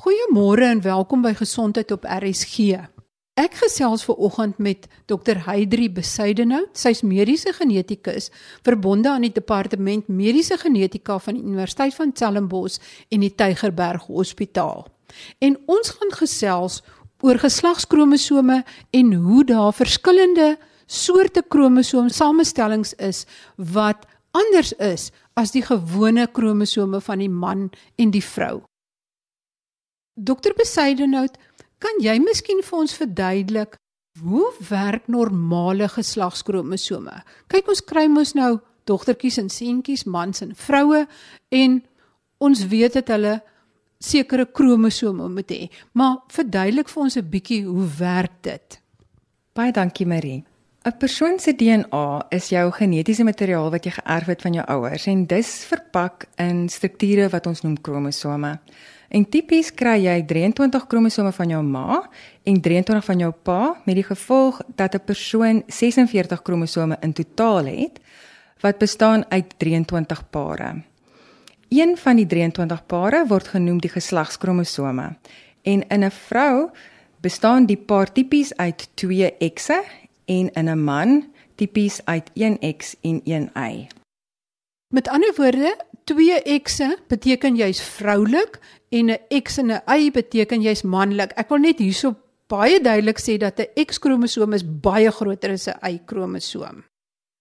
Goeiemôre en welkom by Gesondheid op RSG. Ek gesels ver oggend met Dr. Heidri Besuidenhout. Sy's mediese genetikus verbonde aan die departement mediese genetika van die Universiteit van Stellenbosch en die Tygerberg Hospitaal. En ons gaan gesels oor geslagskromosome en hoe daar verskillende soorte kromosoomsamestellings is wat anders is as die gewone kromosome van die man en die vrou. Dokter Besaidenhout, kan jy miskien vir ons verduidelik hoe werk normale geslagskromosome? Kyk, ons kry mos nou dogtertjies en seentjies, mans en vroue en ons weet dat hulle sekere kromosome moet hê. Maar verduidelik vir ons 'n bietjie hoe werk dit? Baie dankie Marie. 'n Persoon se DNA is jou genetiese materiaal wat jy geërf het van jou ouers en dis verpak in strukture wat ons noem kromosome. En tipies kry jy 23 kromosome van jou ma en 23 van jou pa met die gevolg dat 'n persoon 46 kromosome in totaal het wat bestaan uit 23 pare. Een van die 23 pare word genoem die geslagskromosome en in 'n vrou bestaan die paar tipies uit 2 X'e en in 'n man tipies uit 1 X en 1 Y. Met ander woorde, 2 X'e beteken jy's vroulik en 'n X en 'n Y beteken jy's manlik. Ek wil net hierso baie duidelik sê dat 'n X-kromosoom is baie groter as 'n Y-kromosoom.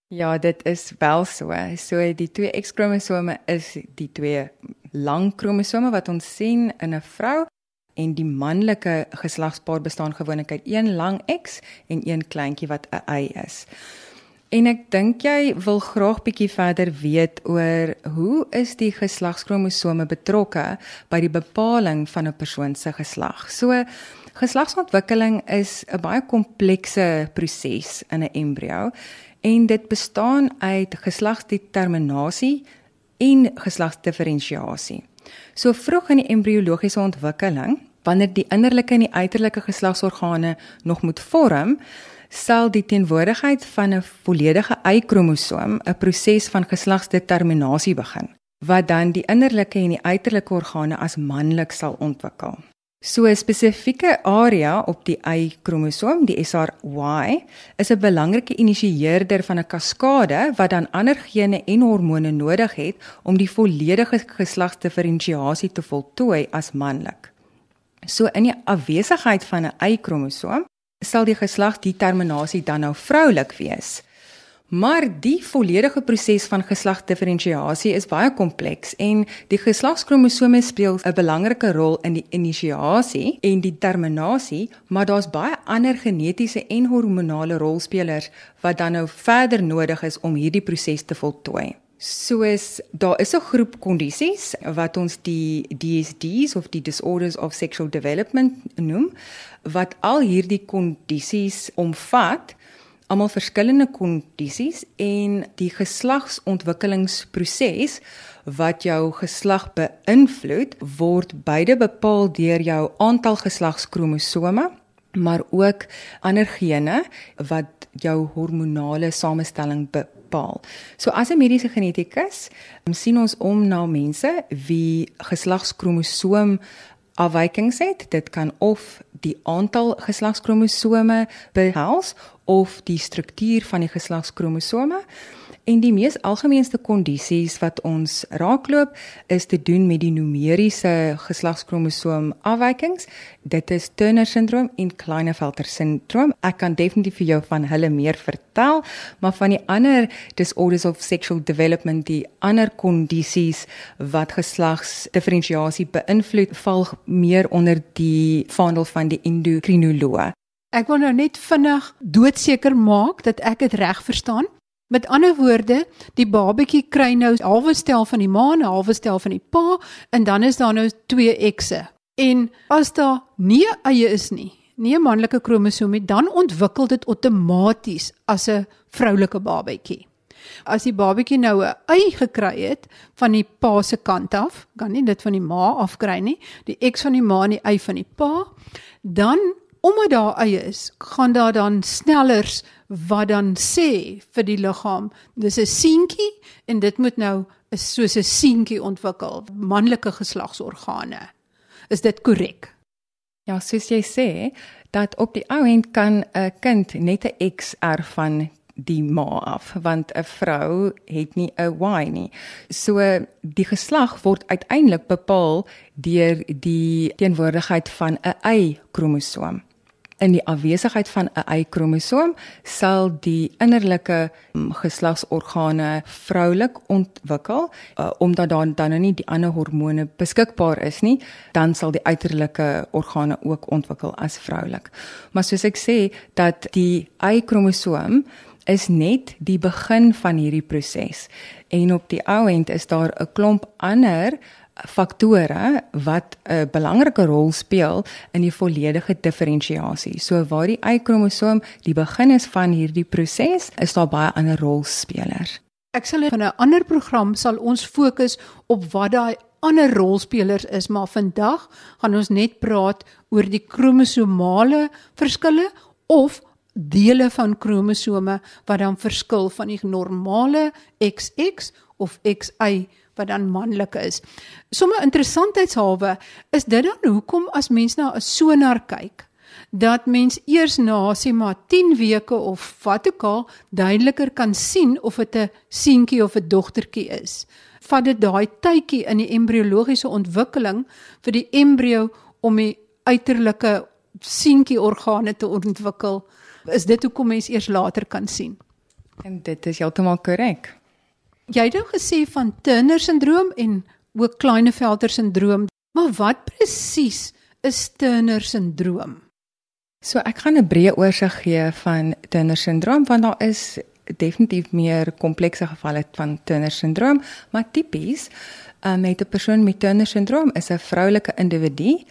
Ja, dit is wel so. So die twee X-kromosome is die twee lang kromosome wat ons sien in 'n vrou en die manlike geslagspaar bestaan gewoonlik uit een lang X en een kleintjie wat 'n Y is. En ek dink jy wil graag bietjie verder weet oor hoe is die geslagskromosome betrokke by die bepaling van 'n persoon se geslag. So geslagsontwikkeling is 'n baie komplekse proses in 'n embrio en dit bestaan uit geslagsdeterminasie en geslagsdifferensiasie. So vroeg in die embriologiese ontwikkeling, wanneer die innerlike en die uiterlike geslagsorgane nog moet vorm, sal die teenwoordigheid van 'n volledige Y-kromosoom 'n proses van geslagsdeterminasie begin wat dan die innerlike en die uiterlike organe as manlik sal ontwikkel. So 'n spesifieke area op die Y-kromosoom, die SRY, is 'n belangrike initieerder van 'n kaskade wat dan ander gene en hormone nodig het om die volledige geslagsdifferensiasie te voltooi as manlik. So in die afwesigheid van 'n Y-kromosoom sal die geslagsdeterminasie dan nou vroulik wees. Maar die volledige proses van geslagsdifferensiasie is baie kompleks en die geslagskromosome speel 'n belangrike rol in die inisiasie en die terminasie, maar daar's baie ander genetiese en hormonale rolspelers wat dan nou verder nodig is om hierdie proses te voltooi. Soos daar is 'n groep kondisies wat ons die DSDs of die disorders of sexual development noem wat al hierdie kondisies omvat, almal verskillende kondisies en die geslagsontwikkelingsproses wat jou geslag beïnvloed word beide bepaal deur jou aantal geslagskromosome maar ook ander gene wat jou hormonale samestelling bepaal. So as 'n mediese genetikus sien ons om na mense wie geslagskromosoom afwykings het. Dit kan of die aantal geslagskromosome behels of die struktuur van die geslagskromosome. En die mees algemeenste kondisies wat ons raakloop is te doen met die numeriese geslagskromosoom afwykings. Dit is Turner syndroom en Klinefelter syndroom. Ek kan definitief vir jou van hulle meer vertel, maar van die ander disorders of sexual development, die ander kondisies wat geslagsdifferensiasie beïnvloed, val meer onder die vaandel van die endokrinoloog. Ek wil nou net vinnig doodseker maak dat ek dit reg verstaan. Met ander woorde, die babatjie kry nou halwe stel van die ma en halwe stel van die pa en dan is daar nou twee X'e. En as daar nie eie is nie, nie 'n manlike kromosoom nie, dan ontwikkel dit outomaties as 'n vroulike babatjie. As die babatjie nou 'n ei gekry het van die pa se kant af, kan nie dit van die ma afkry nie, die X van die ma en die y van die pa, dan omdat daar eie is, gaan daar dan snellers wat dan sê vir die liggaam, dis 'n seentjie en dit moet nou is soos 'n seentjie ontwikkel, manlike geslagsorgane. Is dit korrek? Ja, soos jy sê, dat op die ou end kan 'n kind net 'n X ervan die ma af want 'n vrou het nie 'n Y nie. So die geslag word uiteindelik bepaal deur die teenwoordigheid van 'n Y-kromosoom. In die afwesigheid van 'n Y-kromosoom sal die innerlike mm, geslagsorgane vroulik ontwikkel uh, omdat daar dan nou nie die ander hormone beskikbaar is nie, dan sal die uiterlike organe ook ontwikkel as vroulik. Maar soos ek sê dat die Y-kromosoom is net die begin van hierdie proses. En op die ou end is daar 'n klomp ander faktore wat 'n belangrike rol speel in die volledige diferensiasie. So waar die Y-kromosoom die begin is van hierdie proses, is daar baie ander rolspelers. Ek sal in 'n ander program sal ons fokus op wat daai ander rolspelers is, maar vandag gaan ons net praat oor die kromosomale verskille of dele van kromosome wat dan verskil van die normale XX of XY wat dan manlik is. Sommige interessantheidshalwe is dit dan hoekom as mens na 'n sonar kyk dat mens eers na sê maar 10 weke of wat ook al duideliker kan sien of dit 'n seentjie of 'n dogtertjie is. Vat dit daai tydjie in die embriologiese ontwikkeling vir die embrio om die uiterlike seentjie organe te ontwikkel is dit hoekom mens eers later kan sien. En dit is heeltemal korrek. Jy het nou gesê van Turner syndroom en ook Klinefelter syndroom, maar wat presies is Turner syndroom? So ek gaan 'n breë oorsig gee van Turner syndroom want daar is definitief meer komplekse gevalle van Turner syndroom, maar tipies um, met 'n persoon met Turner syndroom is 'n vroulike individu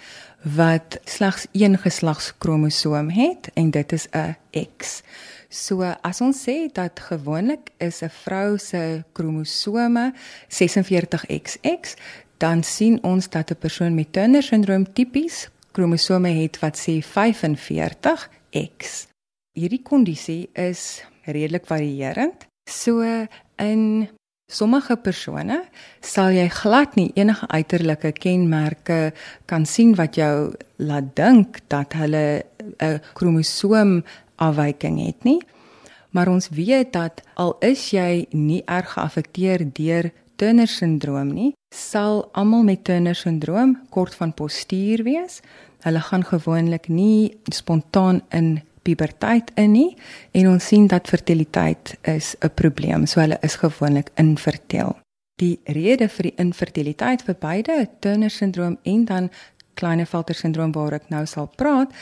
wat slegs een geslagskromosoom het en dit is 'n X. So as ons sê dat gewoonlik is 'n vrou se kromosome 46XX, dan sien ons dat 'n persoon met Turner syndroom tipies kromosome het wat sê 45X. Hierdie kondisie is redelik varierend. So in Sommige persone sal jy glad nie enige uiterlike kenmerke kan sien wat jou laat dink dat hulle 'n kromosoom afwyking het nie. Maar ons weet dat al is jy nie erg geaffekteer deur Turner syndroom nie, sal almal met Turner syndroom kort van postuur wees. Hulle gaan gewoonlik nie spontaan in puberteit in nie en ons sien dat fertiliteit is 'n probleem. So hulle is gewoonlik infertil. Die rede vir die infertiliteit vir beide Turner syndroom en dan Klinefelter syndroom waar ek nou sal praat,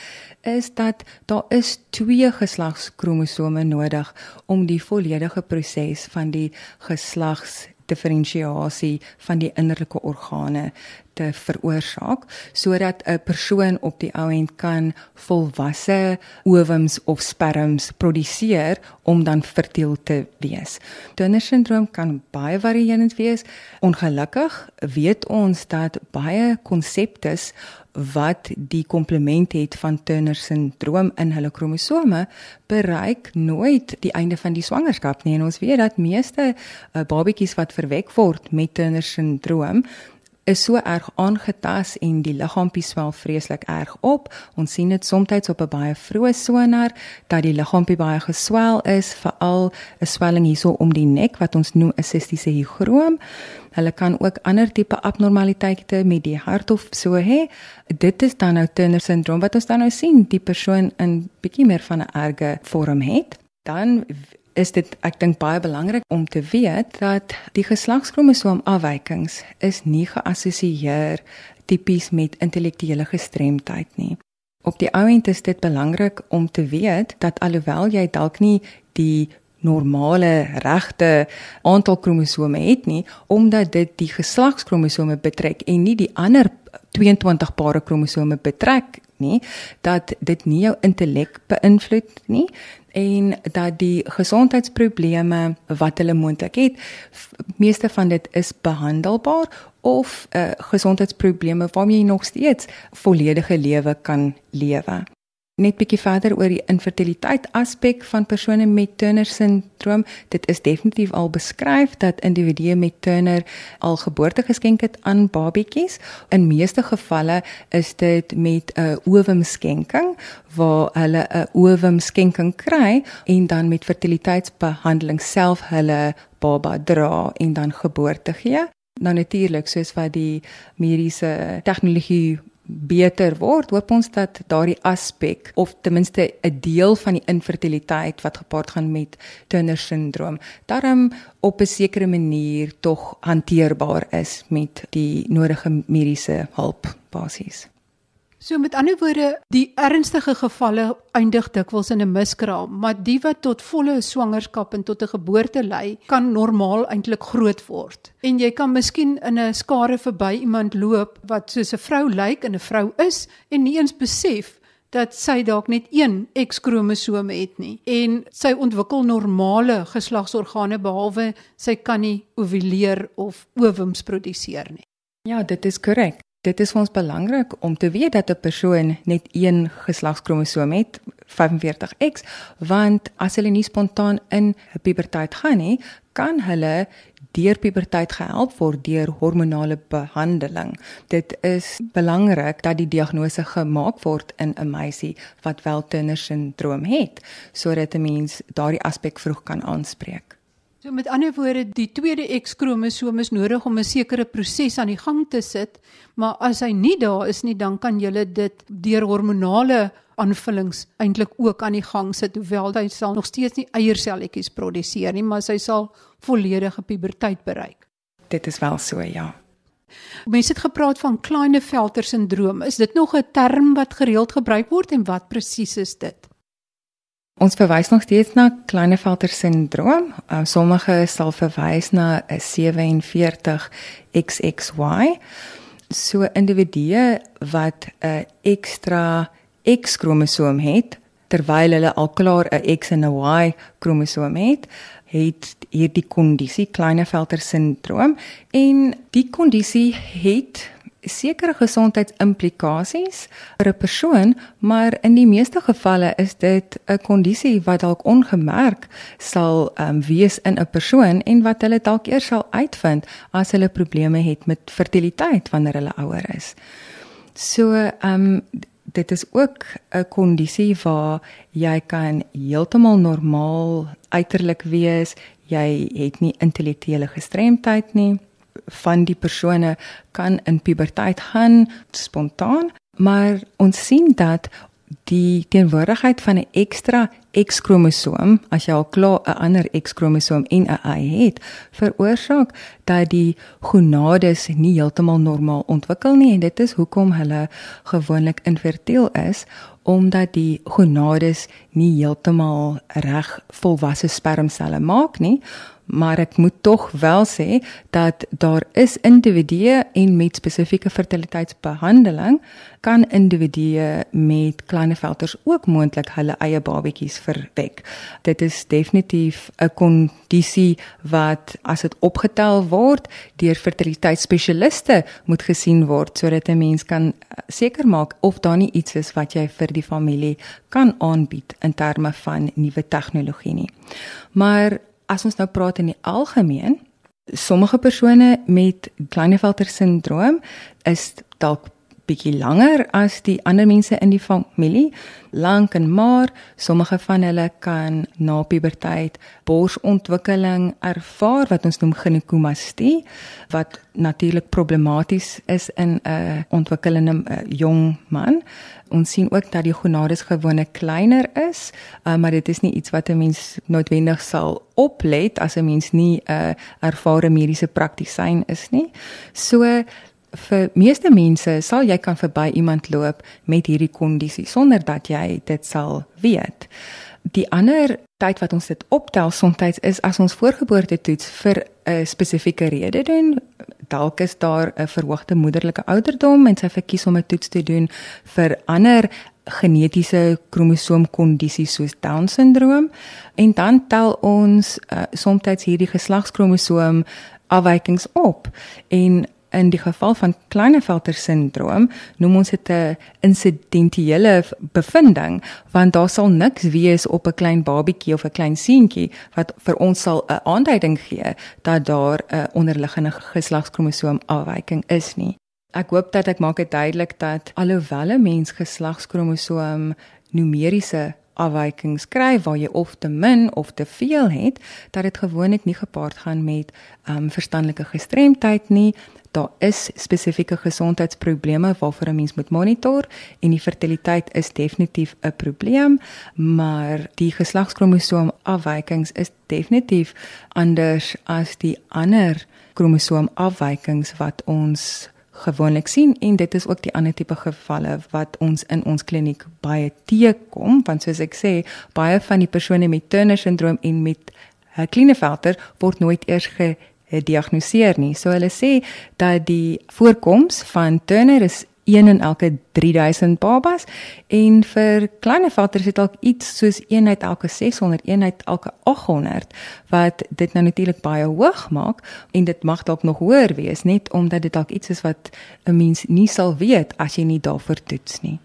is dat daar is twee geslagskromosome nodig om die volledige proses van die geslags diferensiasie van die innerlike organe te veroorsaak sodat 'n persoon op die ou end kan volwasse ovums of sperms produseer om dan fertiel te wees. Turner syndroom kan baie varierend wees. Ongelukkig weet ons dat baie konseptes wat die komplement het van Turner syndroom in hulle kromosome bereik nooit die einde van die swangerskap nie en ons weet dat meeste uh, babatjies wat verwek word met Turner syndroom is so erg aangetas en die liggaampie swel vreeslik erg op. Ons sien dit soms op 'n baie vroeë sonar dat die liggaampie baie geswel is, veral 'n swelling hierso om die nek wat ons noem 'n sistiese hygroom. Hulle kan ook ander tipe abnormaliteite met die hart of so hê. Dit is dan nou Turner syndroom wat ons dan nou sien, die persoon in bietjie meer van 'n erge vorm het. Dan is dit ek dink baie belangrik om te weet dat die geslagskromosoom afwykings is nie geassosieer tipies met intellektuele gestremdheid nie. Op die ou end is dit belangrik om te weet dat alhoewel jy dalk nie die normale regte aantal kromosome het nie omdat dit die geslagskromosome betrek en nie die ander 22 pare kromosome betrek nie dat dit nie jou intellek beïnvloed nie en dat die gesondheidsprobleme wat hulle moontlik het, meeste van dit is behandelbaar of uh, gesondheidsprobleme waarmee jy nog steeds volledige lewe kan lewe. Net bietjie verder oor die infertiliteit aspek van persone met Turner syndroom. Dit is definitief al beskryf dat individue met Turner al geboorte geskenk het aan babietjies. In meeste gevalle is dit met 'n ovumskenking waar hulle 'n ovumskenking kry en dan met fertiliteitsbehandeling self hulle baba dra en dan geboorte gee. Nou natuurlik soos wat die mediese tegnologie beter word, hoop ons dat daardie aspek of ten minste 'n deel van die infertiliteit wat gepaard gaan met Turner syndroom, daarom op 'n sekere manier tog hanteerbaar is met die nodige mediese hulp basies. So met ander woorde, die ernstige gevalle eindig dikwels in 'n miskraam, maar die wat tot volle swangerskap en tot 'n geboorte lei, kan normaal eintlik groot word. En jy kan miskien in 'n skare verby iemand loop wat soos 'n vrou lyk en 'n vrou is en nie eens besef dat sy dalk net een X-kromosoom het nie en sy ontwikkel normale geslagsorgane behalwe sy kan nie ovuleer of ovums produseer nie. Ja, dit is korrek dit is vir ons belangrik om te weet dat 'n persoon net een geslagskromosoom het, 45X, want as hulle nie spontaan in puberteit gaan nie, kan hulle deur puberteit gehelp word deur hormonale behandeling. Dit is belangrik dat die diagnose gemaak word in 'n meisie wat wel Turner syndroom het, sodat 'n mens daardie aspek vroeg kan aanspreek. So met ander woorde, die tweede X-kromosoom is nodig om 'n sekere proses aan die gang te sit, maar as hy nie daar is nie, dan kan jy dit deur hormonale aanvullings eintlik ook aan die gang sit, hoewel hy sal nog steeds nie eierselletjies produseer nie, maar hy sal volledige puberteit bereik. Dit is wel so, ja. Mense het gepraat van Klinefelter sindroom. Is dit nog 'n term wat gereeld gebruik word en wat presies is dit? Ons verwys nog steeds na Klinefelter sindroom. Uh, sommige sal verwys na 'n 47 XXY. So individue wat 'n ekstra X-kromosoom het terwyl hulle al klaar 'n X en 'n Y kromosoom het, het hierdie kondisie Klinefelter sindroom en die kondisie het sekere gesondheidsimplikasies vir 'n persoon, maar in die meeste gevalle is dit 'n kondisie wat dalk ongemerk sal um, wees in 'n persoon en wat hulle dalk eers sal uitvind as hulle probleme het met fertiliteit wanneer hulle ouer is. So, ehm um, dit is ook 'n kondisie waar jy kan heeltemal normaal uiterlik wees, jy het nie intellektuele gestremdheid nie van die persone kan in puberteit gaan spontaan, maar ons sien dat die teenwoordigheid van 'n ekstra X-kromosoom, as jy al klaar 'n ander X-kromosoom en 'n Y het, veroorsaak dat die gonades nie heeltemal normaal ontwikkel nie en dit is hoekom hulle gewoonlik infertiel is omdat die gonades nie heeltemal reg volwasse spermselle maak nie maar ek moet tog wel sê dat daar is individue en met spesifieke fertiliteitsbehandeling kan individue met Klinefelters ook moontlik hulle eie babatjies verwek. Dit is definitief 'n kondisie wat as dit opgetel word deur fertiliteitsspesialiste moet gesien word sodat 'n mens kan eh, seker maak of daar nie iets is wat jy vir die familie kan aanbied in terme van nuwe tegnologie nie. Maar as ons nou praat in die algemeen, sommige persone met Klinefelter sindroom is dalk bietjie langer as die ander mense in die familie, lank en maar sommige van hulle kan na puberteit borsontwikkeling ervaar wat ons noem gynekomastie wat natuurlik problematies is in 'n ontwikkelende uh, jong man. Ons sien ook dat die gonades gewoonlik kleiner is, uh, maar dit is nie iets wat 'n mens noodwendig sal oplet as 'n mens nie 'n uh, ervare mediese praktisyn is nie. So vir meeste mense sal jy kan verby iemand loop met hierdie kondisie sonder dat jy dit sal weet. Die ander tyd wat ons dit optel soms is as ons voorgeboorte toets vir 'n spesifieke rede doen. Dalk is daar 'n verhoogde moederlike ouderdom en sy verkies om 'n toets te doen vir ander genetiese kromosoomkondisies soos Down syndroom en dan tel ons uh, soms hierdie geslagskromosoom afwykings op en In die geval van Klinefelter sindroom noem ons dit 'n insidentiële bevinding want daar sal niks wees op 'n klein babietjie of 'n klein seentjie wat vir ons sal 'n aanduiding gee dat daar 'n onderliggende geslagskromosoom afwyking is nie. Ek hoop dat ek maak dit duidelik dat alhoewel 'n mens geslagskromosoom numeriese afwykings kry waar jy of te min of te veel het, dat dit gewoonlik nie gepaard gaan met ehm um, verstandelike gestremdheid nie. Daar is spesifieke gesondheidsprobleme waarvoor 'n mens moet monitor en die fertiliteit is definitief 'n probleem, maar die geslagskromosoom afwykings is definitief anders as die ander kromosoom afwykings wat ons gewoonlik sien en dit is ook die ander tipe gevalle wat ons in ons kliniek baie teekom want soos ek sê baie van die persone met Turner syndroom en met Klinefelter word nooit eers gediagnoseer nie. So hulle sê dat die voorkoms van Turner is een in elke 3000 babas en vir kleiner vaters het dalk iets soos een uit elke 600 een uit elke 800 wat dit nou natuurlik baie hoog maak en dit mag dalk nog hoër wees net omdat dit dalk iets is wat 'n mens nie sal weet as jy nie daarvoor toets nie.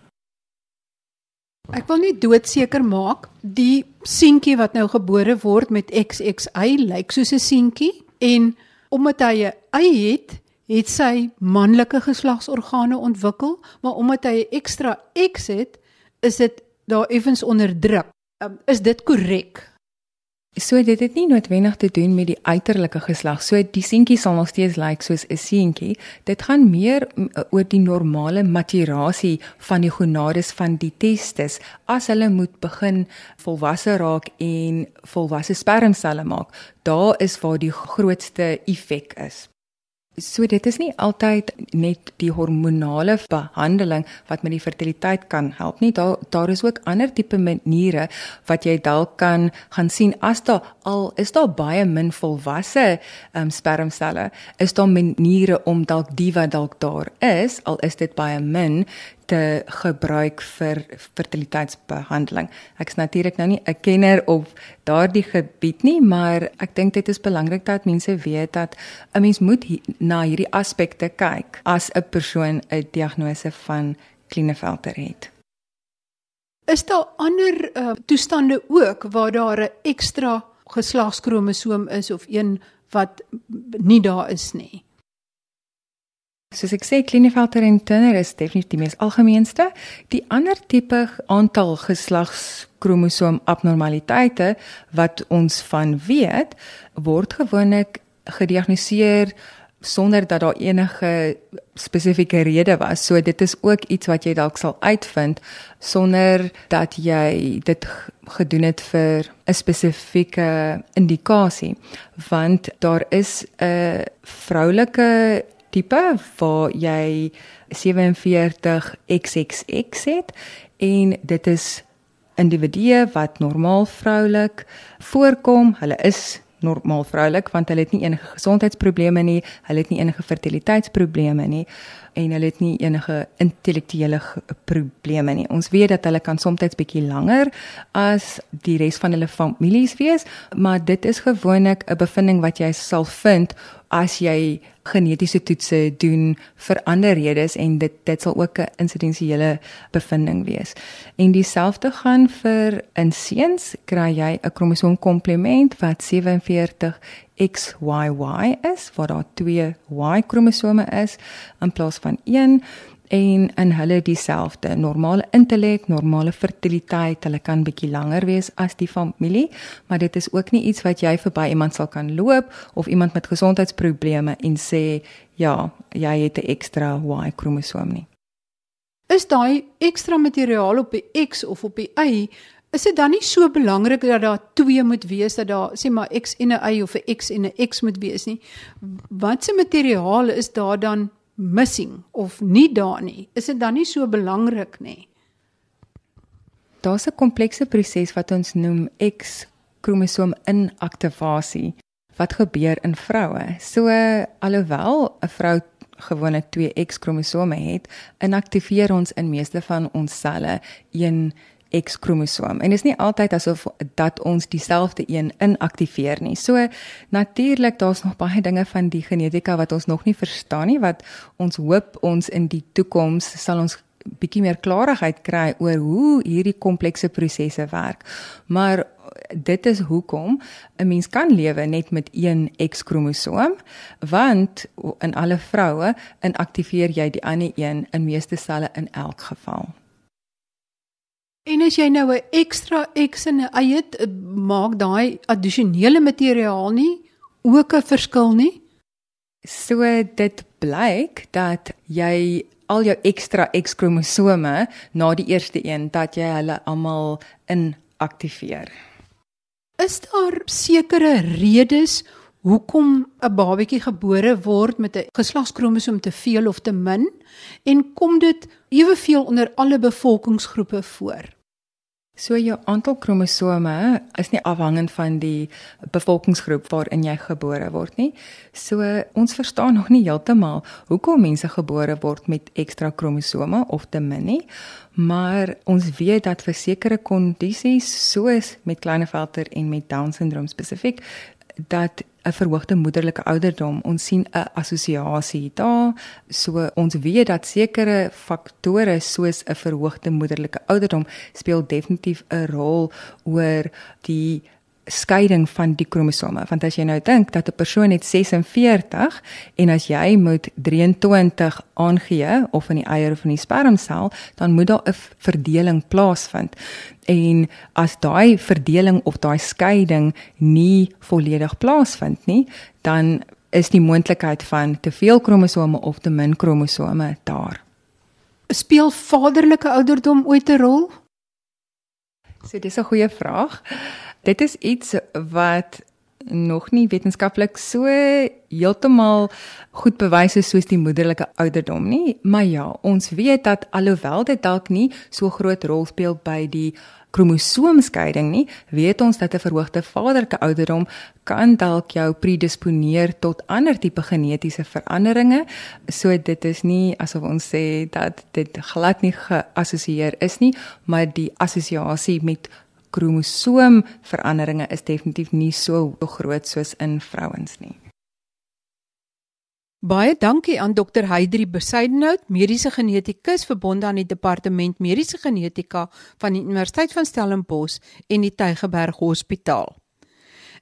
Ek wil nie doodseker maak die seentjie wat nou gebore word met XXY lyk soos 'n seentjie en omdat hy 'n y het het sy manlike geslagsorgane ontwikkel, maar omdat hy 'n ekstra X het, is dit daar effens onderdruk. Um, is dit korrek? So dit het nie noodwendig te doen met die uiterlike geslag. So die seentjie sal nog steeds lyk like soos 'n seentjie. Dit gaan meer oor die normale maturasie van die gonades van die testis as hulle moet begin volwasse raak en volwasse spermselle maak. Daar is waar die grootste effek is. So dit is nie altyd net die hormonale behandeling wat met die fertiliteit kan help nie. Daar daar is ook ander tipe maniere wat jy dalk kan gaan sien as daar al is daar baie min volwasse um, spermselle, is daar maniere om dalk die wat dalk daar is, al is dit baie min te gebruik vir fertiliteitsbehandeling. Ek is natuurlik nou nie 'n kenner op daardie gebied nie, maar ek dink dit is belangrik dat mense weet dat 'n mens moet hi na hierdie aspekte kyk as 'n persoon 'n diagnose van Klinefelter het. Is daar ander uh, toestande ook waar daar 'n ekstra geslagskromosoom is of een wat nie daar is nie? Soos ek sê, Klinefelter en Turner is definitief die mees algemeenste. Die ander tipe aantal geslagskromosoom abnormaliteite wat ons van weet, word gewoonlik gediagnoseer sonder dat daar enige spesifieke rede was. So dit is ook iets wat jy dalk sal uitvind sonder dat jy dit gedoen het vir 'n spesifieke indikasie, want daar is 'n vroulike tipe waar jy 47 XXX het en dit is individue wat normaal vroulik voorkom. Hulle is normaal vroulik want hulle het nie enige gesondheidsprobleme nie, hulle het nie enige fertiliteitsprobleme nie en hulle het nie enige intellektuele probleme nie. Ons weet dat hulle kan soms bietjie langer as die res van hulle families wees, maar dit is gewoonlik 'n bevinding wat jy sal vind as jy genetiese toetse doen vir ander redes en dit dit sal ook 'n insidensiële bevinding wees. En dieselfde gaan vir in seuns kry jy 'n kromosoom komplement wat 47 XYY is waar daar twee Y kromosome is in plaas van een en in hulle dieselfde normale intellek, normale fertiliteit, hulle kan bietjie langer wees as die familie, maar dit is ook nie iets wat jy verby iemand sal kan loop of iemand met gesondheidsprobleme en sê ja, jy het 'n ekstra Y kromosoom nie. Is daai ekstra materiaal op die X of op die Y Is dit dan nie so belangrik dat daar twee moet wees dat daar sê maar X en 'n Y of 'n X en 'n X moet wees nie? Watse materiaal is daar dan missing of nie daar nie. Is dit dan nie so belangrik nie? Daar's 'n komplekse proses wat ons noem X kromosoom inaktivasie wat gebeur in vroue. So alhoewel 'n vrou gewoonlik twee X kromosome het, inaktiveer ons in meeste van ons selle een X-kromosoom. En dit is nie altyd asof dat ons dieselfde een inaktiveer nie. So natuurlik daar's nog baie dinge van die genetika wat ons nog nie verstaan nie wat ons hoop ons in die toekoms sal ons bietjie meer klarigheid kry oor hoe hierdie komplekse prosesse werk. Maar dit is hoekom 'n mens kan lewe net met een X-kromosoom want in alle vroue inaktiveer jy die ander een in meeste selle in elk geval. En as jy nou 'n ekstra X in 'n eie maak daai addisionele materiaal nie ook 'n verskil nie? So dit blyk dat jy al jou ekstra X-kromosome na die eerste een dat jy hulle almal inaktiveer. Is daar sekere redes hoekom 'n babatjie gebore word met 'n geslagskromosoom te veel of te min en kom dit eweveel onder alle bevolkingsgroepe voor? So jou aantal kromosome is nie afhangend van die bevolkingsgroep waarin jy gebore word nie. So ons verstaan nog nie heeltemal hoekom mense gebore word met ekstra kromosome of te min nie, maar ons weet dat vir sekere kondisies soos met Klinefelter en met Down syndroom spesifiek dat 'n verhoogde moederlike ouderdom. Ons sien 'n assosiasie daar. So ons weet dat sekere faktore soos 'n verhoogde moederlike ouderdom speel definitief 'n rol oor die skeiding van die kromosome. Want as jy nou dink dat 'n persoon het 46 en as jy moet 23 aangee of in die eier of in die spermsel dan moet daar 'n verdeling plaasvind. En as daai verdeling of daai skeiding nie volledig plaasvind nie dan is die moontlikheid van te veel kromosome of te min kromosome daar. Speel vaderlike ouderdom ooit 'n rol? So dis 'n goeie vraag. Dit is iets wat nog nie wetenskaplik so heeltemal goed bewys is soos die moederlike ouderdom nie, maar ja, ons weet dat alhoewel dit dalk nie so groot rol speel by die kromosoomskeiding nie, weet ons dat 'n verhoogde vaderlike ouderdom kan dalk jou predisponeer tot ander tipe genetiese veranderinge. So dit is nie asof ons sê dat dit glad nie geassosieer is nie, maar die assosiasie met kromosoomveranderinge is definitief nie so groot soos in vrouens nie. Baie dankie aan Dr. Heidri Besuidenhout, mediese genetikus verbonde aan die Departement Mediese Genetika van die Universiteit van Stellenbosch en die Tygerberg Hospitaal.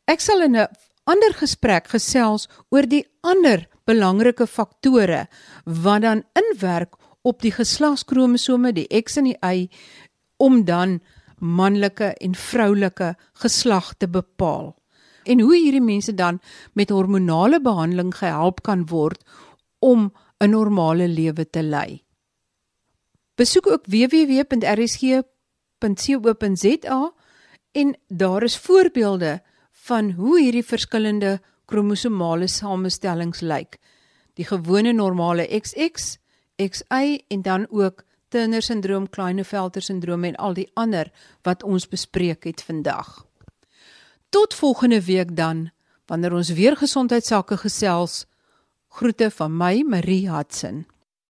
Ek sal in 'n ander gesprek gesels oor die ander belangrike faktore wat dan inwerk op die geslagskromosome, die X en die Y om dan manlike en vroulike geslag te bepaal en hoe hierdie mense dan met hormonale behandeling gehelp kan word om 'n normale lewe te lei. Besoek ook www.rsg.co.za en daar is voorbeelde van hoe hierdie verskillende kromosomale samestellings lyk. Die gewone normale XX, XY en dan ook Turner syndroom, Klinefelter syndroom en al die ander wat ons bespreek het vandag. Tot volgende week dan wanneer ons weer gesondheidsake gesels. Groete van my Marie Hudson.